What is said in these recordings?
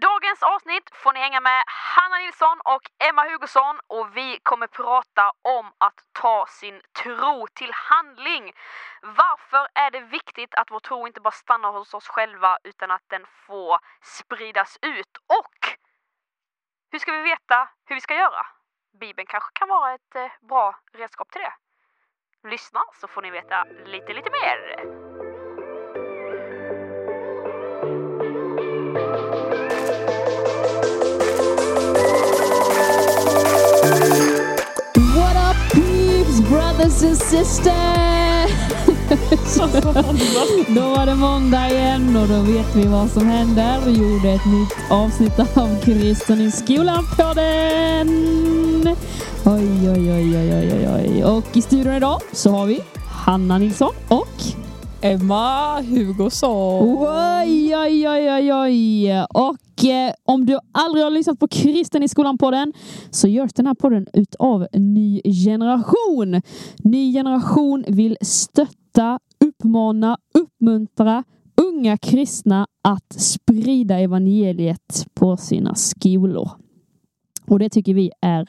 dagens avsnitt får ni hänga med Hanna Nilsson och Emma Hugosson och vi kommer prata om att ta sin tro till handling. Varför är det viktigt att vår tro inte bara stannar hos oss själva utan att den får spridas ut? Och hur ska vi veta hur vi ska göra? Bibeln kanske kan vara ett eh, bra redskap till det. Lyssna så får ni veta lite, lite mer. Brothers and sisters! då var det måndag igen och då vet vi vad som händer. Vi gjorde ett nytt avsnitt av Kristen i skolan på den. Oj, oj, oj, oj, oj, oj. Och i studion idag så har vi Hanna Nilsson och Emma Hugosson. Oj, oj, oj, oj, oj. Och eh, om du aldrig har lyssnat på Kristen i skolan-podden så görs den här podden utav Ny Generation. Ny Generation vill stötta, uppmana, uppmuntra unga kristna att sprida evangeliet på sina skolor. Och det tycker vi är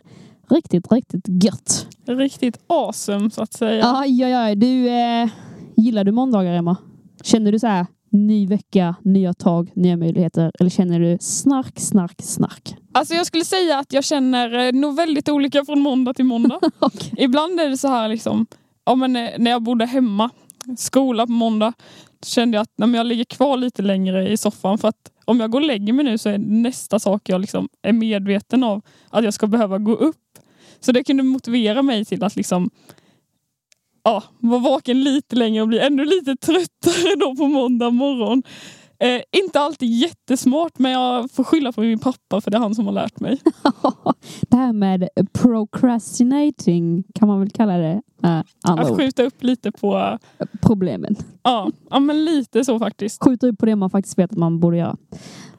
riktigt, riktigt gött. Riktigt awesome så att säga. Aj, aj, aj. Du, eh, gillar du måndagar, Emma? Känner du så här, ny vecka, nya tag, nya möjligheter? Eller känner du snark, snark, snark? Alltså jag skulle säga att jag känner eh, nog väldigt olika från måndag till måndag. Okej. Ibland är det så här liksom, ja, men eh, när jag bodde hemma, skola på måndag, då kände jag att nej, jag ligger kvar lite längre i soffan för att om jag går och lägger mig nu så är nästa sak jag liksom är medveten av att jag ska behöva gå upp. Så det kunde motivera mig till att liksom ja, vara vaken lite längre och bli ännu lite tröttare då på måndag morgon. Eh, inte alltid jättesmart men jag får skylla på min pappa för det är han som har lärt mig. det här med procrastinating kan man väl kalla det. Andra Att skjuta upp lite på, Problemen. ja, ja men lite så faktiskt. Skjuta upp på det man faktiskt vet att man borde göra.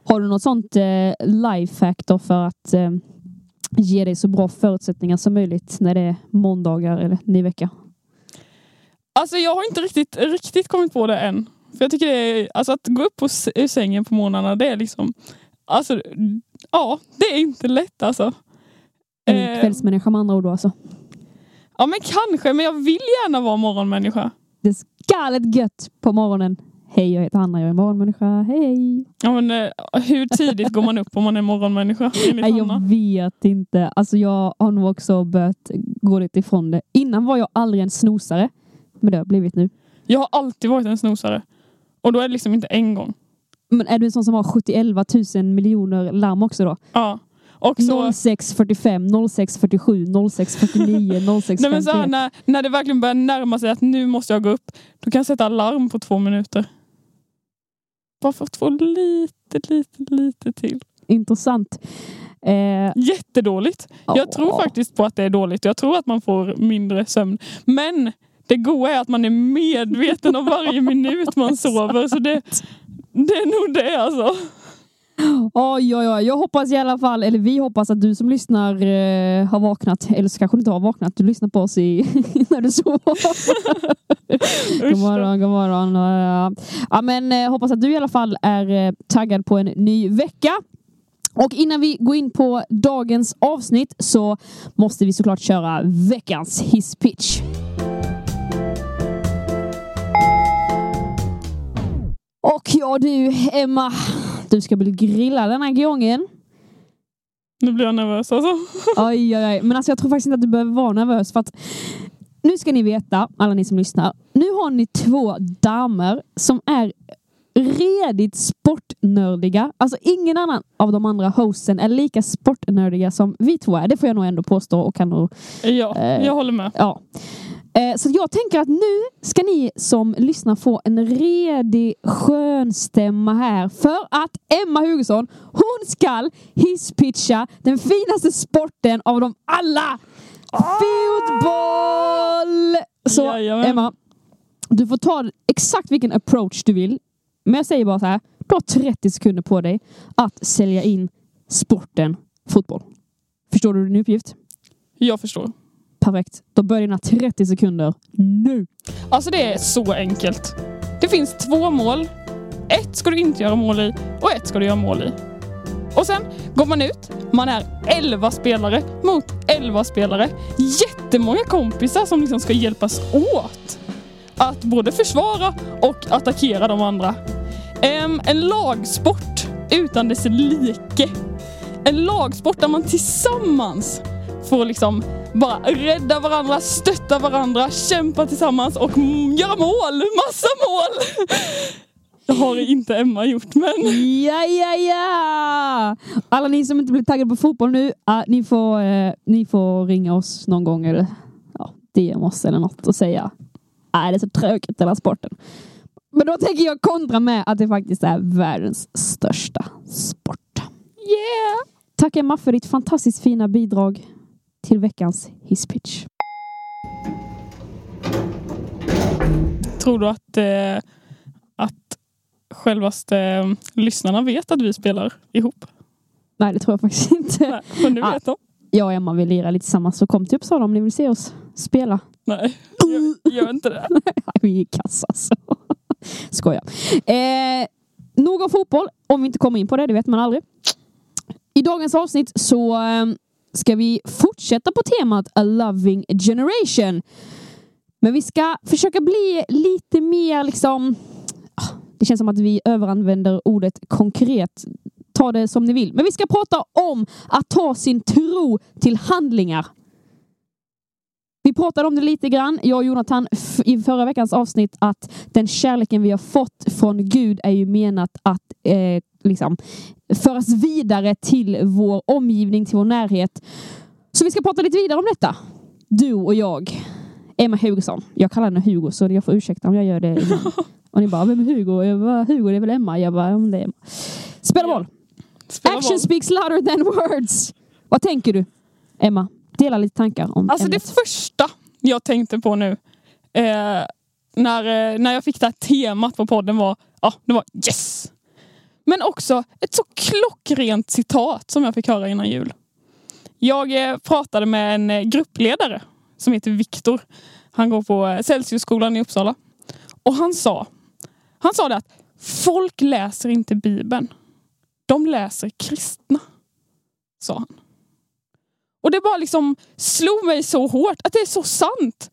Har du något sånt eh, lifehack då för att eh, ge dig så bra förutsättningar som möjligt när det är måndagar eller ny vecka? Alltså jag har inte riktigt, riktigt kommit på det än. För jag tycker det är, alltså att gå upp ur sängen på morgnarna det är liksom, alltså ja, det är inte lätt alltså. En Eh, kvällsmänniska med andra ord då alltså. Ja men kanske, men jag vill gärna vara morgonmänniska. Det är galet gött på morgonen. Hej, jag heter Hanna, jag är morgonmänniska. Hej. Ja, men, eh, hur tidigt går man upp om man är morgonmänniska? Nej, jag vet inte. Alltså jag har nog också börjat gå lite ifrån det. Innan var jag aldrig en snosare. Men det har jag blivit nu. Jag har alltid varit en snosare. Och då är det liksom inte en gång. Men är du en sån som har 71 000 miljoner larm också då? Ja. Och så, 0645, 0647, 0649, 0651. nej, men så här, när, när det verkligen börjar närma sig att nu måste jag gå upp, då kan jag sätta alarm på två minuter. Bara för att få lite, lite, lite till. Intressant. Eh, Jättedåligt. Jag tror faktiskt på att det är dåligt. Jag tror att man får mindre sömn. Men det goa är att man är medveten om varje minut man sover. Så det, det är nog det alltså. Oj, oj, oj. Jag hoppas i alla fall, eller vi hoppas att du som lyssnar eh, har vaknat. Eller så kanske du inte har vaknat. Du lyssnar på oss i, när du sover. god morgon, god morgon. Ja, men eh, hoppas att du i alla fall är eh, taggad på en ny vecka. Och innan vi går in på dagens avsnitt så måste vi såklart köra veckans hisspitch. Och ja du Emma, du ska bli grillad den här gången. Nu blir jag nervös alltså. Oj, oj, oj. Men alltså, jag tror faktiskt inte att du behöver vara nervös för att nu ska ni veta, alla ni som lyssnar. Nu har ni två damer som är redigt sportnördiga. Alltså ingen annan av de andra hosten är lika sportnördiga som vi två är. Det får jag nog ändå påstå och kan nog Ja, Eh. jag håller med. Ja. Eh, Så jag tänker att nu ska ni som lyssnar få en redig skön stämma här för att Emma Hugosson, hon ska hisspitcha den finaste sporten av dem alla! Fotboll! Så Jajamän. Emma, du får ta exakt vilken approach du vill. Men jag säger bara så här, du har 30 sekunder på dig att sälja in sporten fotboll. Förstår du din uppgift? Jag förstår. Perfekt. Då börjar dina 30 sekunder nu. Alltså det är så enkelt. Det finns två mål. Ett ska du inte göra mål i och ett ska du göra mål i. Och sen går man ut, man är 11 spelare mot 11 spelare. Jättemånga kompisar som liksom ska hjälpas åt att både försvara och attackera de andra. Um, en lagsport utan dess like. En lagsport där man tillsammans får liksom bara rädda varandra, stötta varandra, kämpa tillsammans och göra mål! Massa mål! Det har inte Emma gjort men... Ja, ja, ja! Alla ni som inte blir taggade på fotboll nu, ah, ni, får, eh, ni får ringa oss någon gång eller ja, DM oss eller något och säga Nej, det är så tråkigt här sporten. Men då tänker jag kontra med att det faktiskt är världens största sport. Yeah! Tack Emma för ditt fantastiskt fina bidrag till veckans hisspitch. Tror du att, eh, att självaste eh, lyssnarna vet att vi spelar ihop? Nej, det tror jag faktiskt inte. Nej, men nu Ah. vet de. Jag och Emma vill lira lite tillsammans, så kom till Uppsala om ni vill se oss spela. Nej, gör, gör inte det. Vi är kass alltså. Skojar. Eh, nog om fotboll, om vi inte kommer in på det, det vet man aldrig. I dagens avsnitt så eh, ska vi fortsätta på temat A Loving Generation. Men vi ska försöka bli lite mer liksom... Ah, det känns som att vi överanvänder ordet konkret. Ta det som ni vill. Men vi ska prata om att ta sin tro till handlingar. Vi pratade om det lite grann, jag och Jonathan, i förra veckans avsnitt att den kärleken vi har fått från Gud är ju menat att eh, liksom, föras vidare till vår omgivning, till vår närhet. Så vi ska prata lite vidare om detta. Du och jag. Emma Hugosson. Jag kallar henne Hugo så jag får ursäkta om jag gör det. Och ni bara, vem är Hugo? Jag bara, Hugo det är väl Emma? Jag bara, om det är Emma. Spela boll! Spela Action boll. speaks louder than words! Vad tänker du? Emma, dela lite tankar om Alltså det ämnet. första jag tänkte på nu eh, när, eh, när jag fick det här temat på podden var, ja, det var yes! Men också ett så klockrent citat som jag fick höra innan jul. Jag eh, pratade med en eh, gruppledare som heter Viktor. Han går på eh, Celsiusskolan i Uppsala. Och han sa, han sa det att folk läser inte Bibeln. De läser kristna. Sa han. Och det bara liksom slog mig så hårt att det är så sant.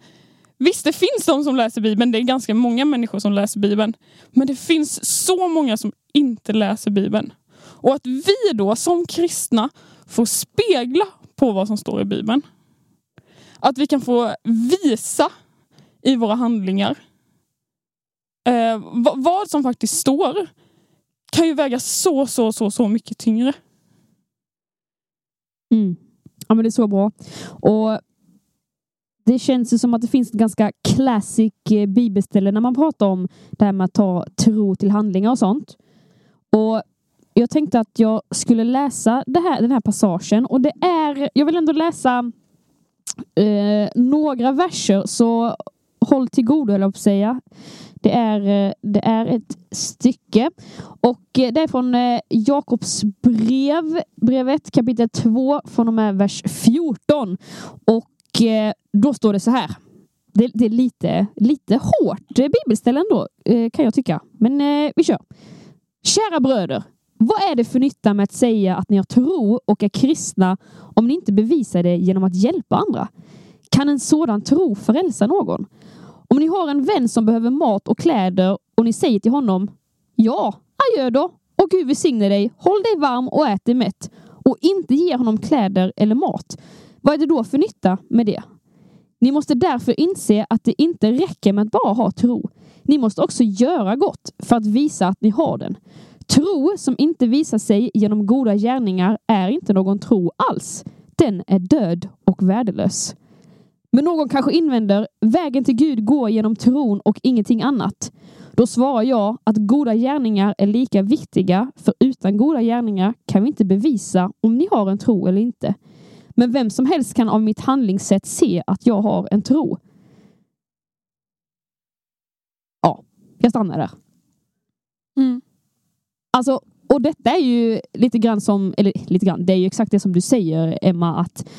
Visst, det finns de som läser Bibeln. Det är ganska många människor som läser Bibeln. Men det finns så många som inte läser Bibeln. Och att vi då som kristna får spegla på vad som står i Bibeln. Att vi kan få visa i våra handlingar eh, vad, som faktiskt står kan ju väga så, så, så, så mycket tyngre. Mm. Ja, men det är så bra. Och det känns ju som att det finns ett ganska classic eh, bibelställe när man pratar om det här med att ta tro till handlingar och sånt. Och jag tänkte att jag skulle läsa det här, den här passagen och det är, jag vill ändå läsa eh, några verser så håll till godo höll jag på att säga. Det är, eh, det är ett stycke och eh, det är från Jakobs brev, brevet kapitel 2 från och med vers 14. Och Eh, då står det så här. Det, det är lite, lite hårt bibelställe ändå eh, kan jag tycka. Men eh, vi kör. Kära bröder, vad är det för nytta med att säga att ni har tro och är kristna om ni inte bevisar det genom att hjälpa andra? Kan en sådan tro frälsa någon? Om ni har en vän som behöver mat och kläder och ni säger till honom Ja, adjö då och Gud välsigne dig, håll dig varm och ät dig mätt och inte ger honom kläder eller mat. Vad är det då för nytta med det? Ni måste därför inse att det inte räcker med att bara ha tro. Ni måste också göra gott för att visa att ni har den. Tro som inte visar sig genom goda gärningar är inte någon tro alls. Den är död och värdelös. Men någon kanske invänder, vägen till Gud går genom tron och ingenting annat. Då svarar jag att goda gärningar är lika viktiga, för utan goda gärningar kan vi inte bevisa om ni har en tro eller inte. Men vem som helst kan av mitt handlingssätt se att jag har en tro. Ja, jag stannar där. Mm. Alltså, och detta är ju lite grann som, eller lite grann, det är ju exakt det som du säger Emma, att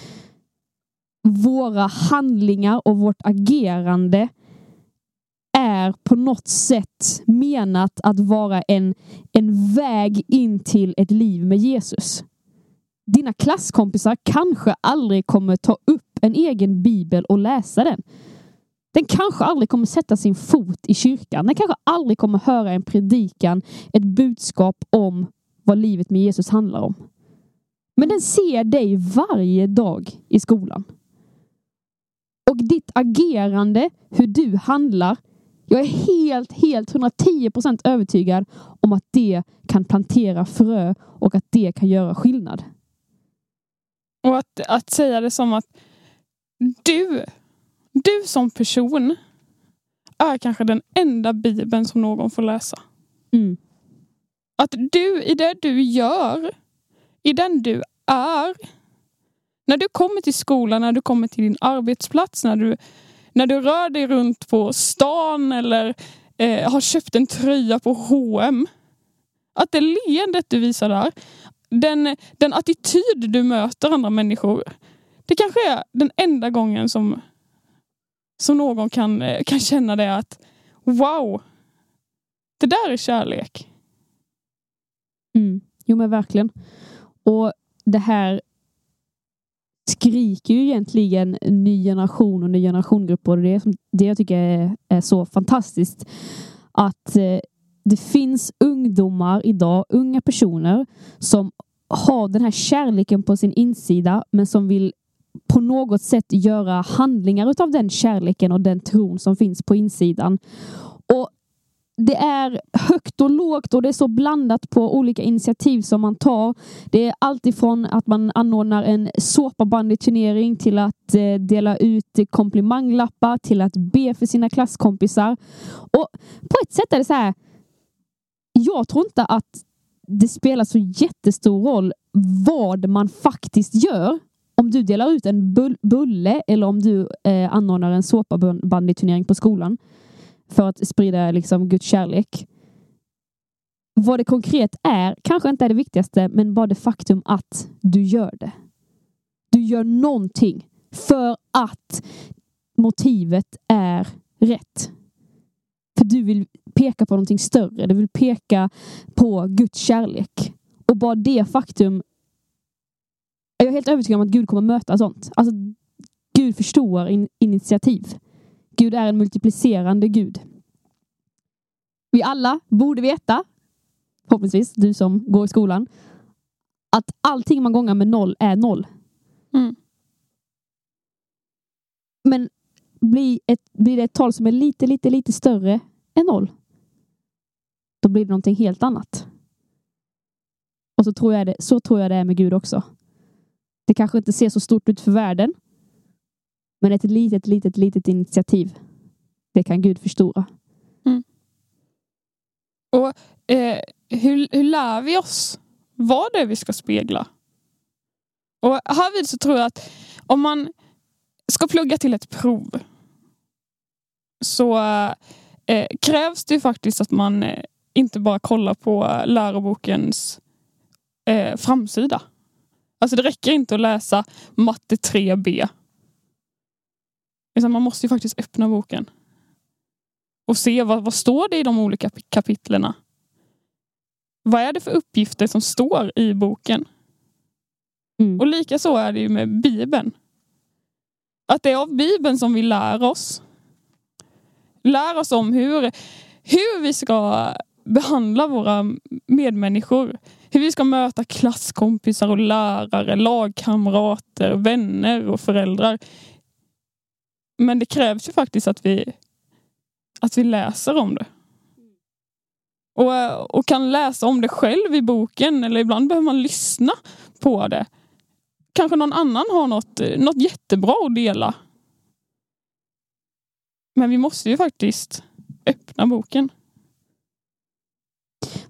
våra handlingar och vårt agerande är på något sätt menat att vara en, en väg in till ett liv med Jesus. Dina klasskompisar kanske aldrig kommer ta upp en egen bibel och läsa den. Den kanske aldrig kommer sätta sin fot i kyrkan. Den kanske aldrig kommer höra en predikan, ett budskap om vad livet med Jesus handlar om. Men den ser dig varje dag i skolan. Och ditt agerande, hur du handlar, jag är helt, helt 110 procent övertygad om att det kan plantera frö och att det kan göra skillnad. Och att, att säga det som att du, du som person är kanske den enda bibeln som någon får läsa. Mm. Att du, i det du gör, i den du är, när du kommer till skolan, när du kommer till din arbetsplats, när du, när du rör dig runt på stan eller eh, har köpt en tröja på H&M. Att det leendet du visar där, den, den attityd du möter andra människor. Det kanske är den enda gången som, som någon kan, eh, kan känna det att wow, det där är kärlek. Mm. Jo men verkligen. Och det här skriker ju egentligen ny generation och ny generationgrupp och det är det jag tycker är, är så fantastiskt. Att eh, det finns ungdomar idag, unga personer som har den här kärleken på sin insida men som vill på något sätt göra handlingar utav den kärleken och den tron som finns på insidan. Och det är högt och lågt och det är så blandat på olika initiativ som man tar. Det är alltifrån att man anordnar en såpabandyturnering till att eh, dela ut komplimanglappar till att be för sina klasskompisar. Och på ett sätt är det så här. Jag tror inte att det spelar så jättestor roll vad man faktiskt gör. Om du delar ut en bulle eller om du eh, anordnar en såpabandyturnering på skolan för att sprida liksom Guds kärlek. Vad det konkret är kanske inte är det viktigaste, men bara det faktum att du gör det. Du gör någonting för att motivet är rätt. Du vill peka på någonting större. Du vill peka på Guds kärlek. Och bara det faktum. Jag är helt övertygad om att Gud kommer möta sånt. Alltså, Gud förstår in initiativ. Gud är en multiplicerande Gud. Vi alla borde veta, förhoppningsvis du som går i skolan, att allting man gångar med noll är noll. Mm. Men blir, ett, blir det ett tal som är lite, lite, lite större en noll, då blir det någonting helt annat. Och så tror jag det, så tror jag det är med Gud också. Det kanske inte ser så stort ut för världen, men ett litet, litet, litet initiativ, det kan Gud förstora. Mm. Och eh, hur, hur lär vi oss vad det är vi ska spegla? Och härvid så tror jag att om man ska plugga till ett prov så eh, krävs det faktiskt att man eh, inte bara kollar på lärobokens eh, framsida. Alltså det räcker inte att läsa matte 3B utan man måste ju faktiskt öppna boken. Och se vad, vad står det i de olika kapitlerna. Vad är det för uppgifter som står i boken? Mm. Och lika så är det ju med Bibeln. Att det är av Bibeln som vi lär oss. Lär oss om hur, hur vi ska behandla våra medmänniskor. Hur vi ska möta klasskompisar och lärare, lagkamrater, vänner och föräldrar. Men det krävs ju faktiskt att vi, att vi läser om det. Och, och kan läsa om det själv i boken eller ibland behöver man lyssna på det. Kanske någon annan har något, något jättebra att dela. Men vi måste ju faktiskt öppna boken.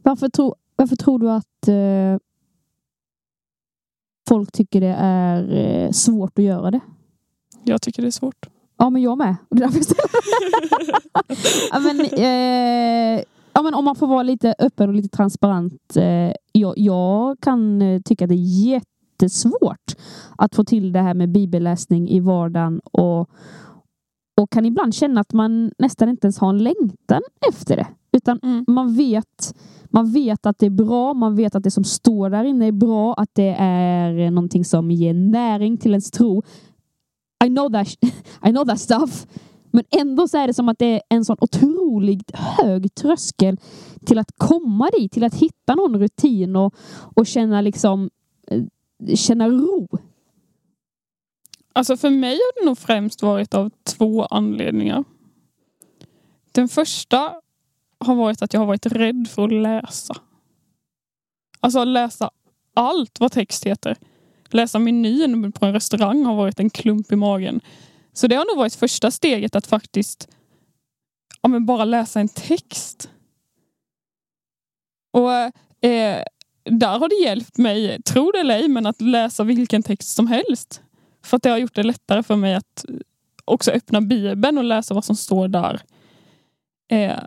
Varför, tro, varför tror du att eh, folk tycker det är eh, svårt att göra det? Jag tycker det är svårt. Ja, men jag med. det ja, men, eh, ja, men om man får vara lite öppen och lite transparent. Eh, jag, jag, kan eh, tycka att det är jättesvårt att få till det här med bibelläsning i vardagen och, och kan ibland känna att man nästan inte ens har en längtan efter det. Utan Mm. man vet, man vet att det är bra, man vet att det som står där inne är bra, att det är någonting som ger näring till ens tro. I know that, I know that stuff. Men ändå så är det som att det är en sån otroligt hög tröskel till att komma dit, till att hitta någon rutin och, och känna liksom eh, känna ro. Alltså för mig har det nog främst varit av två anledningar. Den första har varit att jag har varit rädd för att läsa. Alltså att läsa allt vad text heter. Läsa menyn på en restaurang har varit en klump i magen. Så det har nog varit första steget att faktiskt ja, men bara läsa en text. Och eh, där har det hjälpt mig, tro det eller ej, men att läsa vilken text som helst. För att det har gjort det lättare för mig att också öppna Bibeln och läsa vad som står där. Eh,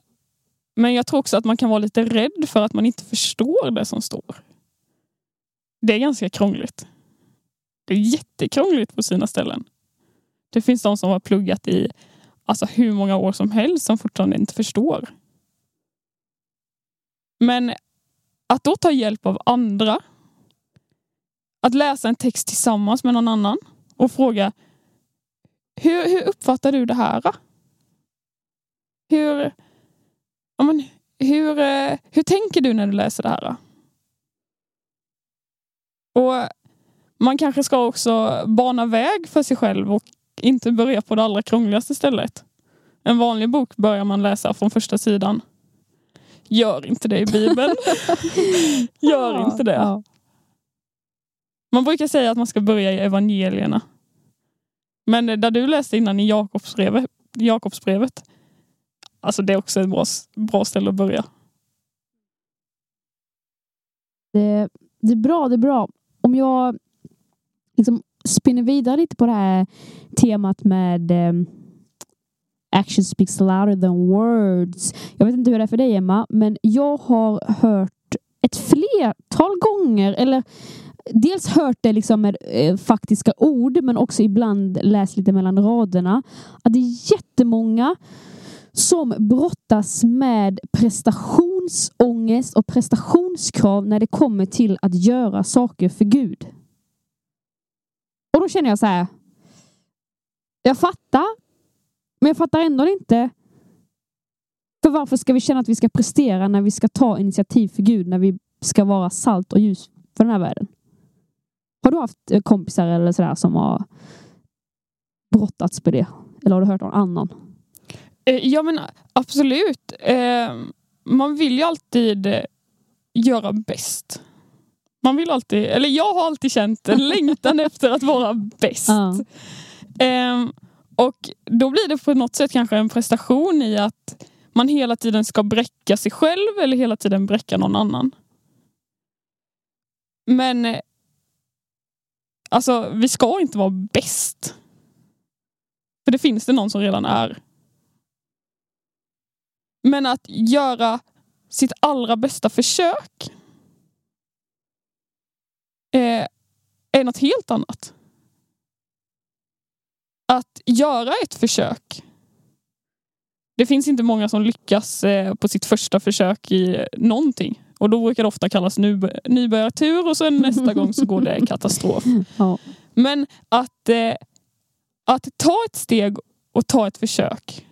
men jag tror också att man kan vara lite rädd för att man inte förstår det som står. Det är ganska krångligt. Det är jättekrångligt på sina ställen. Det finns de som har pluggat i alltså hur många år som helst som fortfarande inte förstår. Men att då ta hjälp av andra. Att läsa en text tillsammans med någon annan och fråga hur, hur uppfattar du det här? Då? Hur, ja, men, hur, eh, hur tänker du när du läser det här? Då? Och man kanske ska också bana väg för sig själv och inte börja på det allra krångligaste stället. En vanlig bok börjar man läsa från första sidan. Gör inte det i Bibeln. Gör inte det. Man brukar säga att man ska börja i evangelierna. Men eh, där du läste innan i Jakobsbrevet, Jakobsbrevet alltså det är också ett bra, bra ställe att börja. Det, det är bra, det är bra. Om jag liksom spinner vidare lite på det här temat med eh, action speaks louder than words. Jag vet inte hur det är för dig Emma, men jag har hört ett flertal gånger, eller dels hört det liksom med eh, faktiska ord, men också ibland läst lite mellan raderna, att det är jättemånga som brottas med prestationsångest och prestationskrav när det kommer till att göra saker för Gud. Och då känner jag så här. Jag fattar, men jag fattar ändå inte. För varför ska vi känna att vi ska prestera när vi ska ta initiativ för Gud, när vi ska vara salt och ljus för den här världen? Har du haft eh, kompisar eller sådär som har brottats med det? Eller har du hört någon annan? Eh, Ja men absolut. Eh, Man vill ju alltid göra bäst. Man vill alltid, eller jag har alltid känt en längtan efter att vara bäst. Ehm, och då blir det på något sätt kanske en prestation i att man hela tiden ska bräcka sig själv eller hela tiden bräcka någon annan. Men alltså, vi ska inte vara bäst. För det finns det någon som redan är. Men att göra sitt allra bästa försök eh, är något helt annat. Att göra ett försök. Det finns inte många som lyckas eh, på sitt första försök i någonting. Och då brukar det ofta kallas nyb- nybörjartur och sen nästa gång så går det katastrof. Ja. Men att, eh, att ta ett steg och ta ett försök.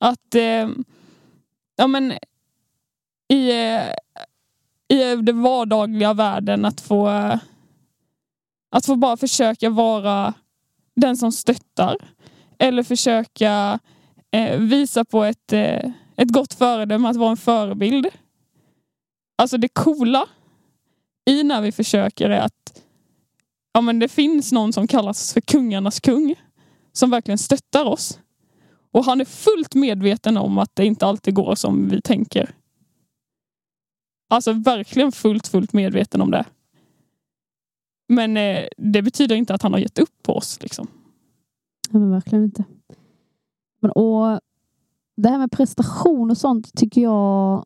Att eh, ja, men, i, eh, i den vardagliga världen att få att få bara försöka vara den som stöttar. Eller försöka eh, visa på ett, eh, ett gott föredöme, att vara en förebild. Alltså det coola i när vi försöker är att ja, men det finns någon som kallas för kungarnas kung. Som verkligen stöttar oss. Och han är fullt medveten om att det inte alltid går som vi tänker. Alltså verkligen fullt, fullt medveten om det. Men eh, det betyder inte att han har gett upp på oss. Liksom. Ja, men verkligen inte. Men, och det här med prestation och sånt tycker jag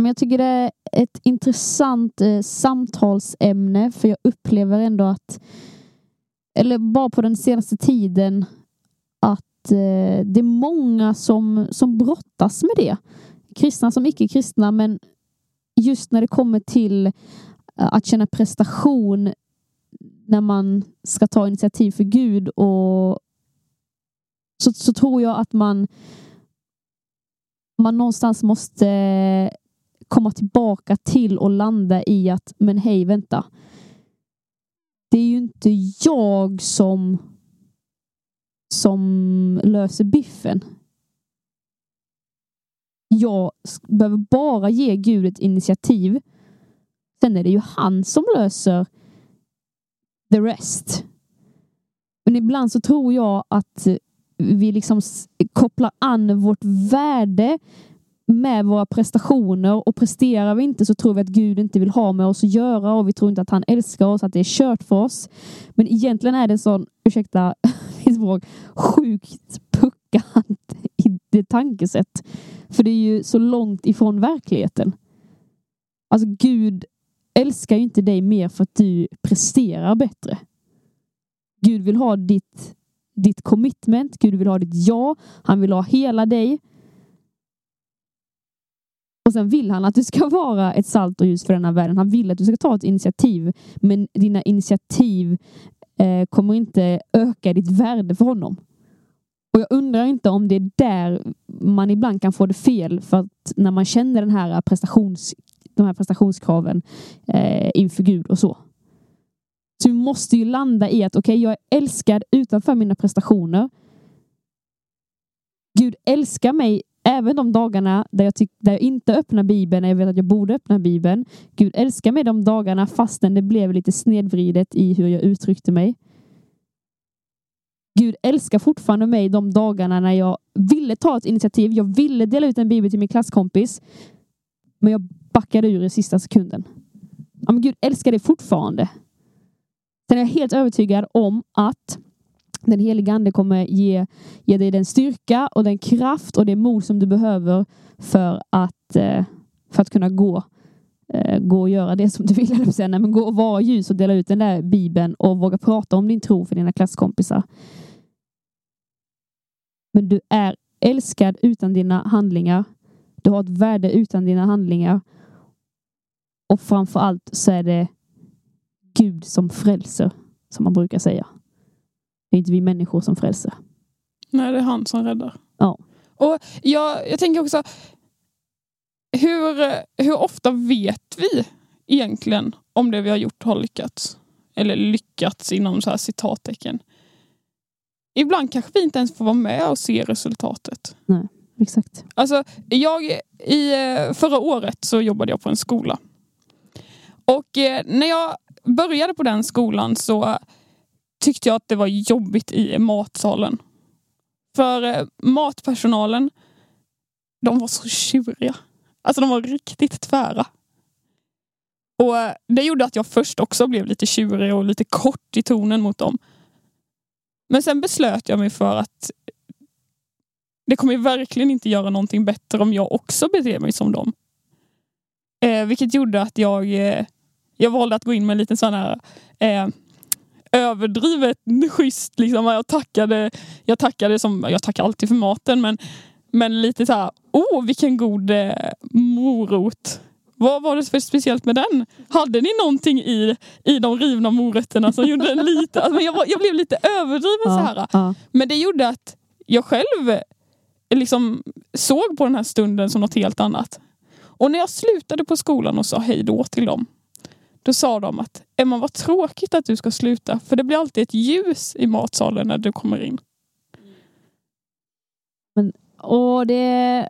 men jag tycker det är ett intressant eh, samtalsämne för jag upplever ändå att eller bara på den senaste tiden att eh, det är många som, som brottas med det. Kristna som icke-kristna, men just när det kommer till eh, att känna prestation när man ska ta initiativ för Gud och så, så tror jag att man man någonstans måste komma tillbaka till och landa i att men hej vänta. Det är ju inte jag som som löser biffen. Jag behöver bara ge Gud ett initiativ. Sen är det ju han som löser the rest. Men ibland så tror jag att vi liksom kopplar an vårt värde med våra prestationer och presterar vi inte så tror vi att Gud inte vill ha med oss att göra och vi tror inte att han älskar oss, att det är kört för oss. Men egentligen är det en sån, ursäkta mitt språk, sjukt puckant i det tankesätt. För det är ju så långt ifrån verkligheten. Alltså Gud älskar ju inte dig mer för att du presterar bättre. Gud vill ha ditt, ditt commitment, Gud vill ha ditt ja, han vill ha hela dig. Och sen vill han att du ska vara ett salt och ljus för den här världen. Han vill att du ska ta ett initiativ. Men dina initiativ eh, kommer inte öka ditt värde för honom. Och jag undrar inte om det är där man ibland kan få det fel. För att när man känner den här prestations, de här prestationskraven eh, inför Gud och så. Så vi måste ju landa i att okej, okay, jag är älskad utanför mina prestationer. Gud älskar mig Även de dagarna där jag, tyck, där jag inte öppnar Bibeln, när jag vet att jag borde öppna Bibeln. Gud älskar mig de dagarna fastän det blev lite snedvridet i hur jag uttryckte mig. Gud älskar fortfarande mig de dagarna när jag ville ta ett initiativ. Jag ville dela ut en bibel till min klasskompis. Men jag backade ur i sista sekunden. Ja, men Gud älskar dig fortfarande. Sen är jag helt övertygad om att den heliga ande kommer ge, ge dig den styrka och den kraft och det mod som du behöver för att, eh, för att kunna gå, eh, gå och göra det som du vill. Eller men gå och vara ljus och dela ut den där bibeln och våga prata om din tro för dina klasskompisar. Men du är älskad utan dina handlingar. Du har ett värde utan dina handlingar. Och framför allt så är det Gud som frälser, som man brukar säga. Det är inte vi människor som frälser. Nej, det är han som räddar. Ja. Och jag, jag tänker också, hur, hur ofta vet vi egentligen om det vi har gjort har lyckats? Eller lyckats inom så här citattecken. Ibland kanske vi inte ens får vara med och se resultatet. Nej, exakt. Alltså, jag, i, förra året så jobbade jag på en skola. Och eh, när jag började på den skolan så tyckte jag att det var jobbigt i matsalen. För eh, matpersonalen, de var så tjuriga. Alltså de var riktigt tvära. Och eh, Det gjorde att jag först också blev lite tjurig och lite kort i tonen mot dem. Men sen beslöt jag mig för att det kommer verkligen inte göra någonting bättre om jag också beter mig som dem. Eh, vilket gjorde att jag, eh, jag valde att gå in med en liten sån här eh, överdrivet schysst. Liksom. Jag, tackade, jag tackade som, jag tackar alltid för maten men, men lite så här, åh vilken god eh, morot. Vad var det för speciellt med den? Hade ni någonting i, i de rivna morötterna som gjorde den lite... Alltså jag, jag blev lite överdriven ja, så här. Ja. Men det gjorde att jag själv liksom såg på den här stunden som något helt annat. Och när jag slutade på skolan och sa hej då till dem då sa de att Emma vad tråkigt att du ska sluta för det blir alltid ett ljus i matsalen när du kommer in. Men, och det...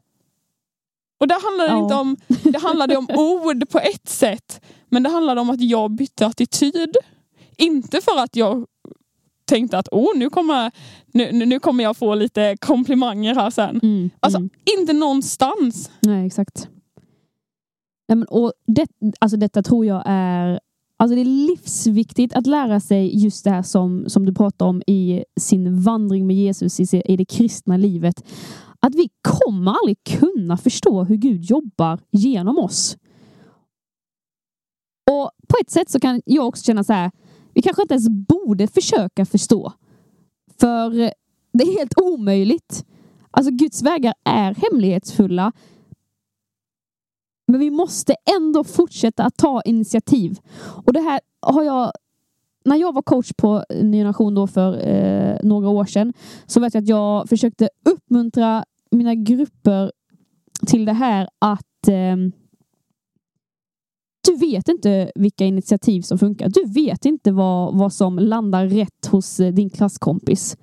Och det handlade ja. inte om, det handlade om ord på ett sätt. Men det handlade om att jag bytte attityd. Inte för att jag tänkte att oh, nu, kommer, nu, nu kommer jag få lite komplimanger här sen. Mm, alltså mm. inte någonstans. Nej, exakt. Nej, men, och det, alltså detta tror jag är Alltså det är livsviktigt att lära sig just det här som, som du pratar om i sin vandring med Jesus i, i det kristna livet. Att vi kommer aldrig kunna förstå hur Gud jobbar genom oss. Och på ett sätt så kan jag också känna så här, vi kanske inte ens borde försöka förstå. För det är helt omöjligt. Alltså Guds vägar är hemlighetsfulla. Men vi måste ändå fortsätta att ta initiativ. Och det här har jag när jag var coach på Ny Generation då för eh, några år sedan så vet jag att jag försökte uppmuntra mina grupper till det här att eh, du vet inte vilka initiativ som funkar. Du vet inte vad, vad som landar rätt hos eh, din klasskompis.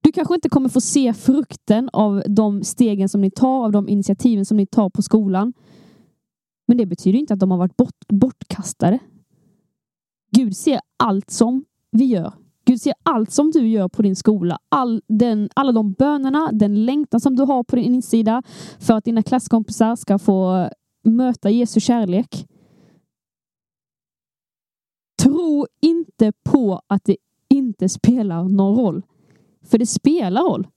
Du kanske inte kommer få se frukten av de stegen som ni tar, av de initiativen som ni tar på skolan. Men det betyder inte att de har varit bort, bortkastade. Gud ser allt som vi gör. Gud ser allt som du gör på din skola. All den, alla de bönerna, den längtan som du har på din insida för att dina klasskompisar ska få möta Jesu kärlek. Tro inte på att det inte spelar någon roll. För det spelar roll.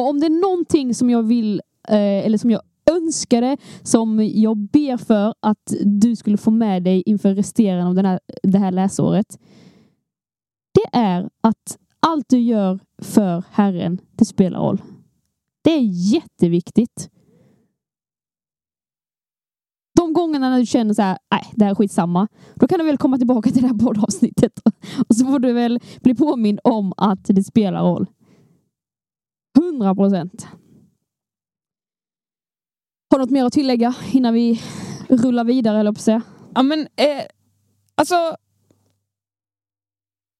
Och om det är någonting som jag vill, eh, eller som jag önskade, som jag ber för att du skulle få med dig inför resterande av den här, det här läsåret. Det är att allt du gör för Herren, det spelar roll. Det är jätteviktigt. De gångerna när du känner så här, nej, det här är skitsamma. Då kan du väl komma tillbaka till det här poddavsnittet. Och så får du väl bli påmind om att det spelar roll. 100 procent. Har du något mer att tillägga innan vi rullar vidare, eller på säga? Ja men, eh, alltså.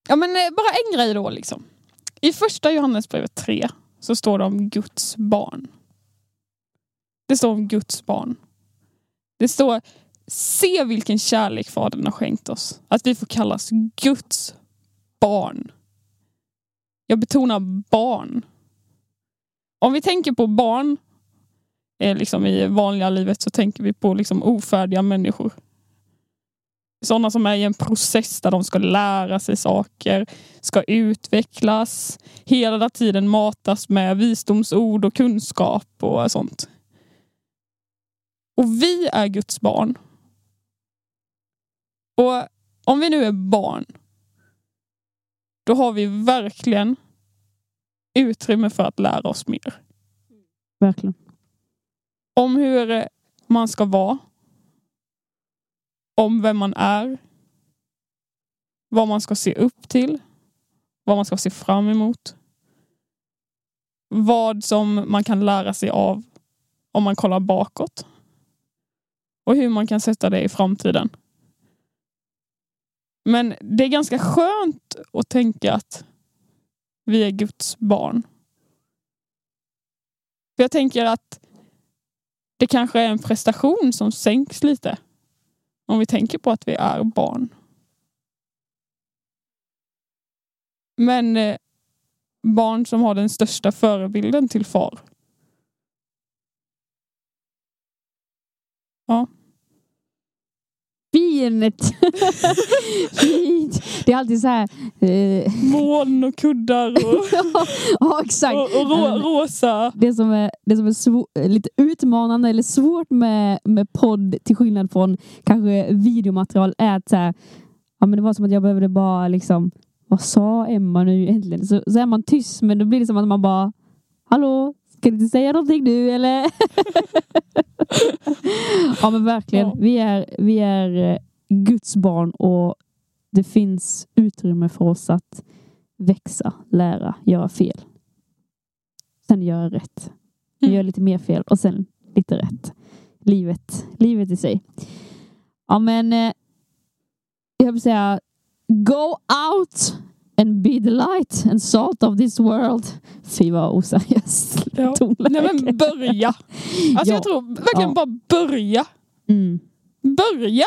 Ja men eh, bara en grej då liksom. I första Johannesbrevet 3 så står det om Guds barn. Det står om Guds barn. Det står Se vilken kärlek Fadern har skänkt oss. Att vi får kallas Guds barn. Jag betonar barn. Om vi tänker på barn eh, liksom i vanliga livet så tänker vi på liksom ofärdiga människor. Sådana som är i en process där de ska lära sig saker, ska utvecklas, hela tiden matas med visdomsord och kunskap och sånt. Och vi är Guds barn. Och om vi nu är barn, då har vi verkligen utrymme för att lära oss mer. Verkligen. Om hur man ska vara. Om vem man är. Vad man ska se upp till. Vad man ska se fram emot. Vad som man kan lära sig av om man kollar bakåt. Och hur man kan sätta det i framtiden. Men det är ganska skönt att tänka att vi är Guds barn. För jag tänker att det kanske är en prestation som sänks lite. Om vi tänker på att vi är barn. Men eh, barn som har den största förebilden till far. Ja. Fint! Fint! Det är alltid så här... Eh, Moln och kuddar och, ja, exakt. och, och rå, Men rosa. Det som är, det som är svå- lite utmanande eller svårt med, med podd till skillnad från kanske videomaterial är att så här, ja, men det var som att jag behövde bara liksom vad sa Emma nu egentligen? Så, så är man tyst men då blir det som att man bara Hallå, ska du inte säga någonting nu eller? ja men verkligen. Ja. Vi, är, vi är eh, Guds barn och det finns utrymme för oss att växa, lära, göra fel. Sen göra rätt. Mm. Göra lite mer fel och sen lite rätt. Livet, livet i sig. Ja men eh, jag vill säga Go out and be the light and salt of this world. Fy vad oseriöst Ja. tonläge. Nej men börja. Alltså Ja. jag tror verkligen Ja. bara börja. Mm. Börja.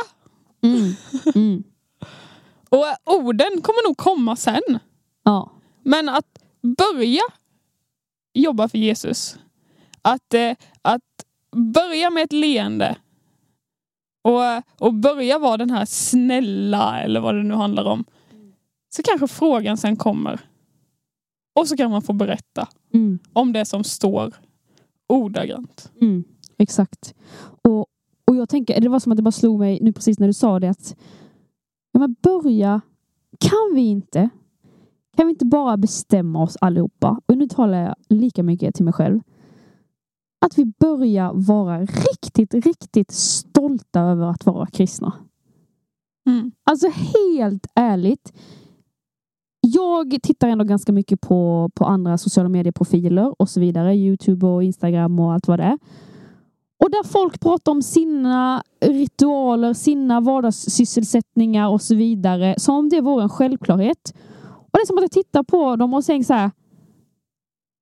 Mm. Mm. Och eh, orden kommer nog komma sen. Ja. Men att börja jobba för Jesus. Att, eh, att börja med ett leende. Och, och börja vara den här snälla eller vad det nu handlar om. Så kanske frågan sen kommer. Och så kan man få berätta Mm. om det som står ordagrant. Mm. Exakt. Och, och jag tänker, det var som att det bara slog mig nu precis när du sa det att ja, men börja, kan vi inte? Kan vi inte bara bestämma oss allihopa? Och nu talar jag lika mycket till mig själv. Att vi börjar vara riktigt, riktigt stolta över att vara kristna. Mm. Alltså helt ärligt. Jag tittar ändå ganska mycket på, på andra sociala medieprofiler och så vidare. Youtube och Instagram och allt vad det är. Och där folk pratar om sina ritualer, sina vardagssysselsättningar och så vidare. Som om det vore en självklarhet. Och det är som att jag tittar på dem och tänker så här.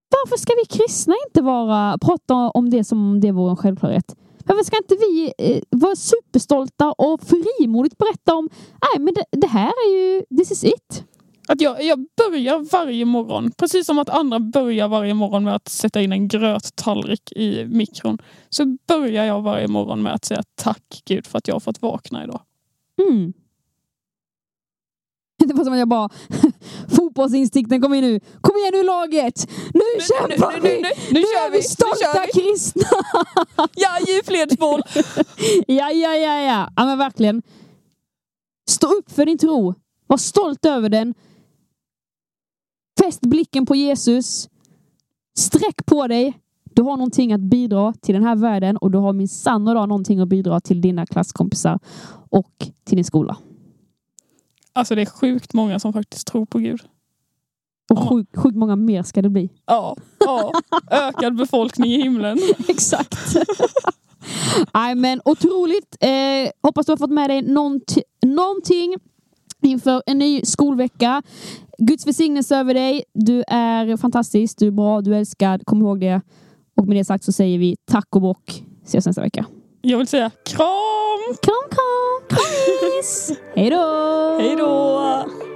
Varför ska vi kristna inte vara, prata om det som om det vore en självklarhet? Varför ska inte vi eh, vara superstolta och frimodigt berätta om nej men det, det här är ju, this is it. Att jag, jag börjar varje morgon, precis som att andra börjar varje morgon med att sätta in en gröttallrik i mikron. Så börjar jag varje morgon med att säga tack Gud för att jag har fått vakna idag. Mm. Det var som att jag bara Fotbollsinstinkten kom in nu. Kom igen nu laget! Nu, kämpar nu, vi! nu, nu, nu kör är vi, vi nu stolta vi. kristna! Ja, ge fledsboll! ja, ja, ja, ja. Ja, men verkligen. Stå upp för din tro. Var stolt över den. Fäst blicken på Jesus. Sträck på dig. Du har någonting att bidra till den här världen och du har min sann och någonting att bidra till dina klasskompisar och till din skola. Alltså det är sjukt många som faktiskt tror på Gud. Och sjukt sjuk många mer ska det bli. Ja, ja. ökad befolkning i himlen. Exakt. Nej men otroligt. Eh, hoppas du har fått med dig någonti- någonting inför en ny skolvecka. Guds välsignelse över dig. Du är fantastisk, du är bra, du är älskad. Kom ihåg det. Och med det sagt så säger vi tack och bock. Ses nästa vecka. Jag vill säga kram! Kram, kram, kramis! Hej då! Hej då!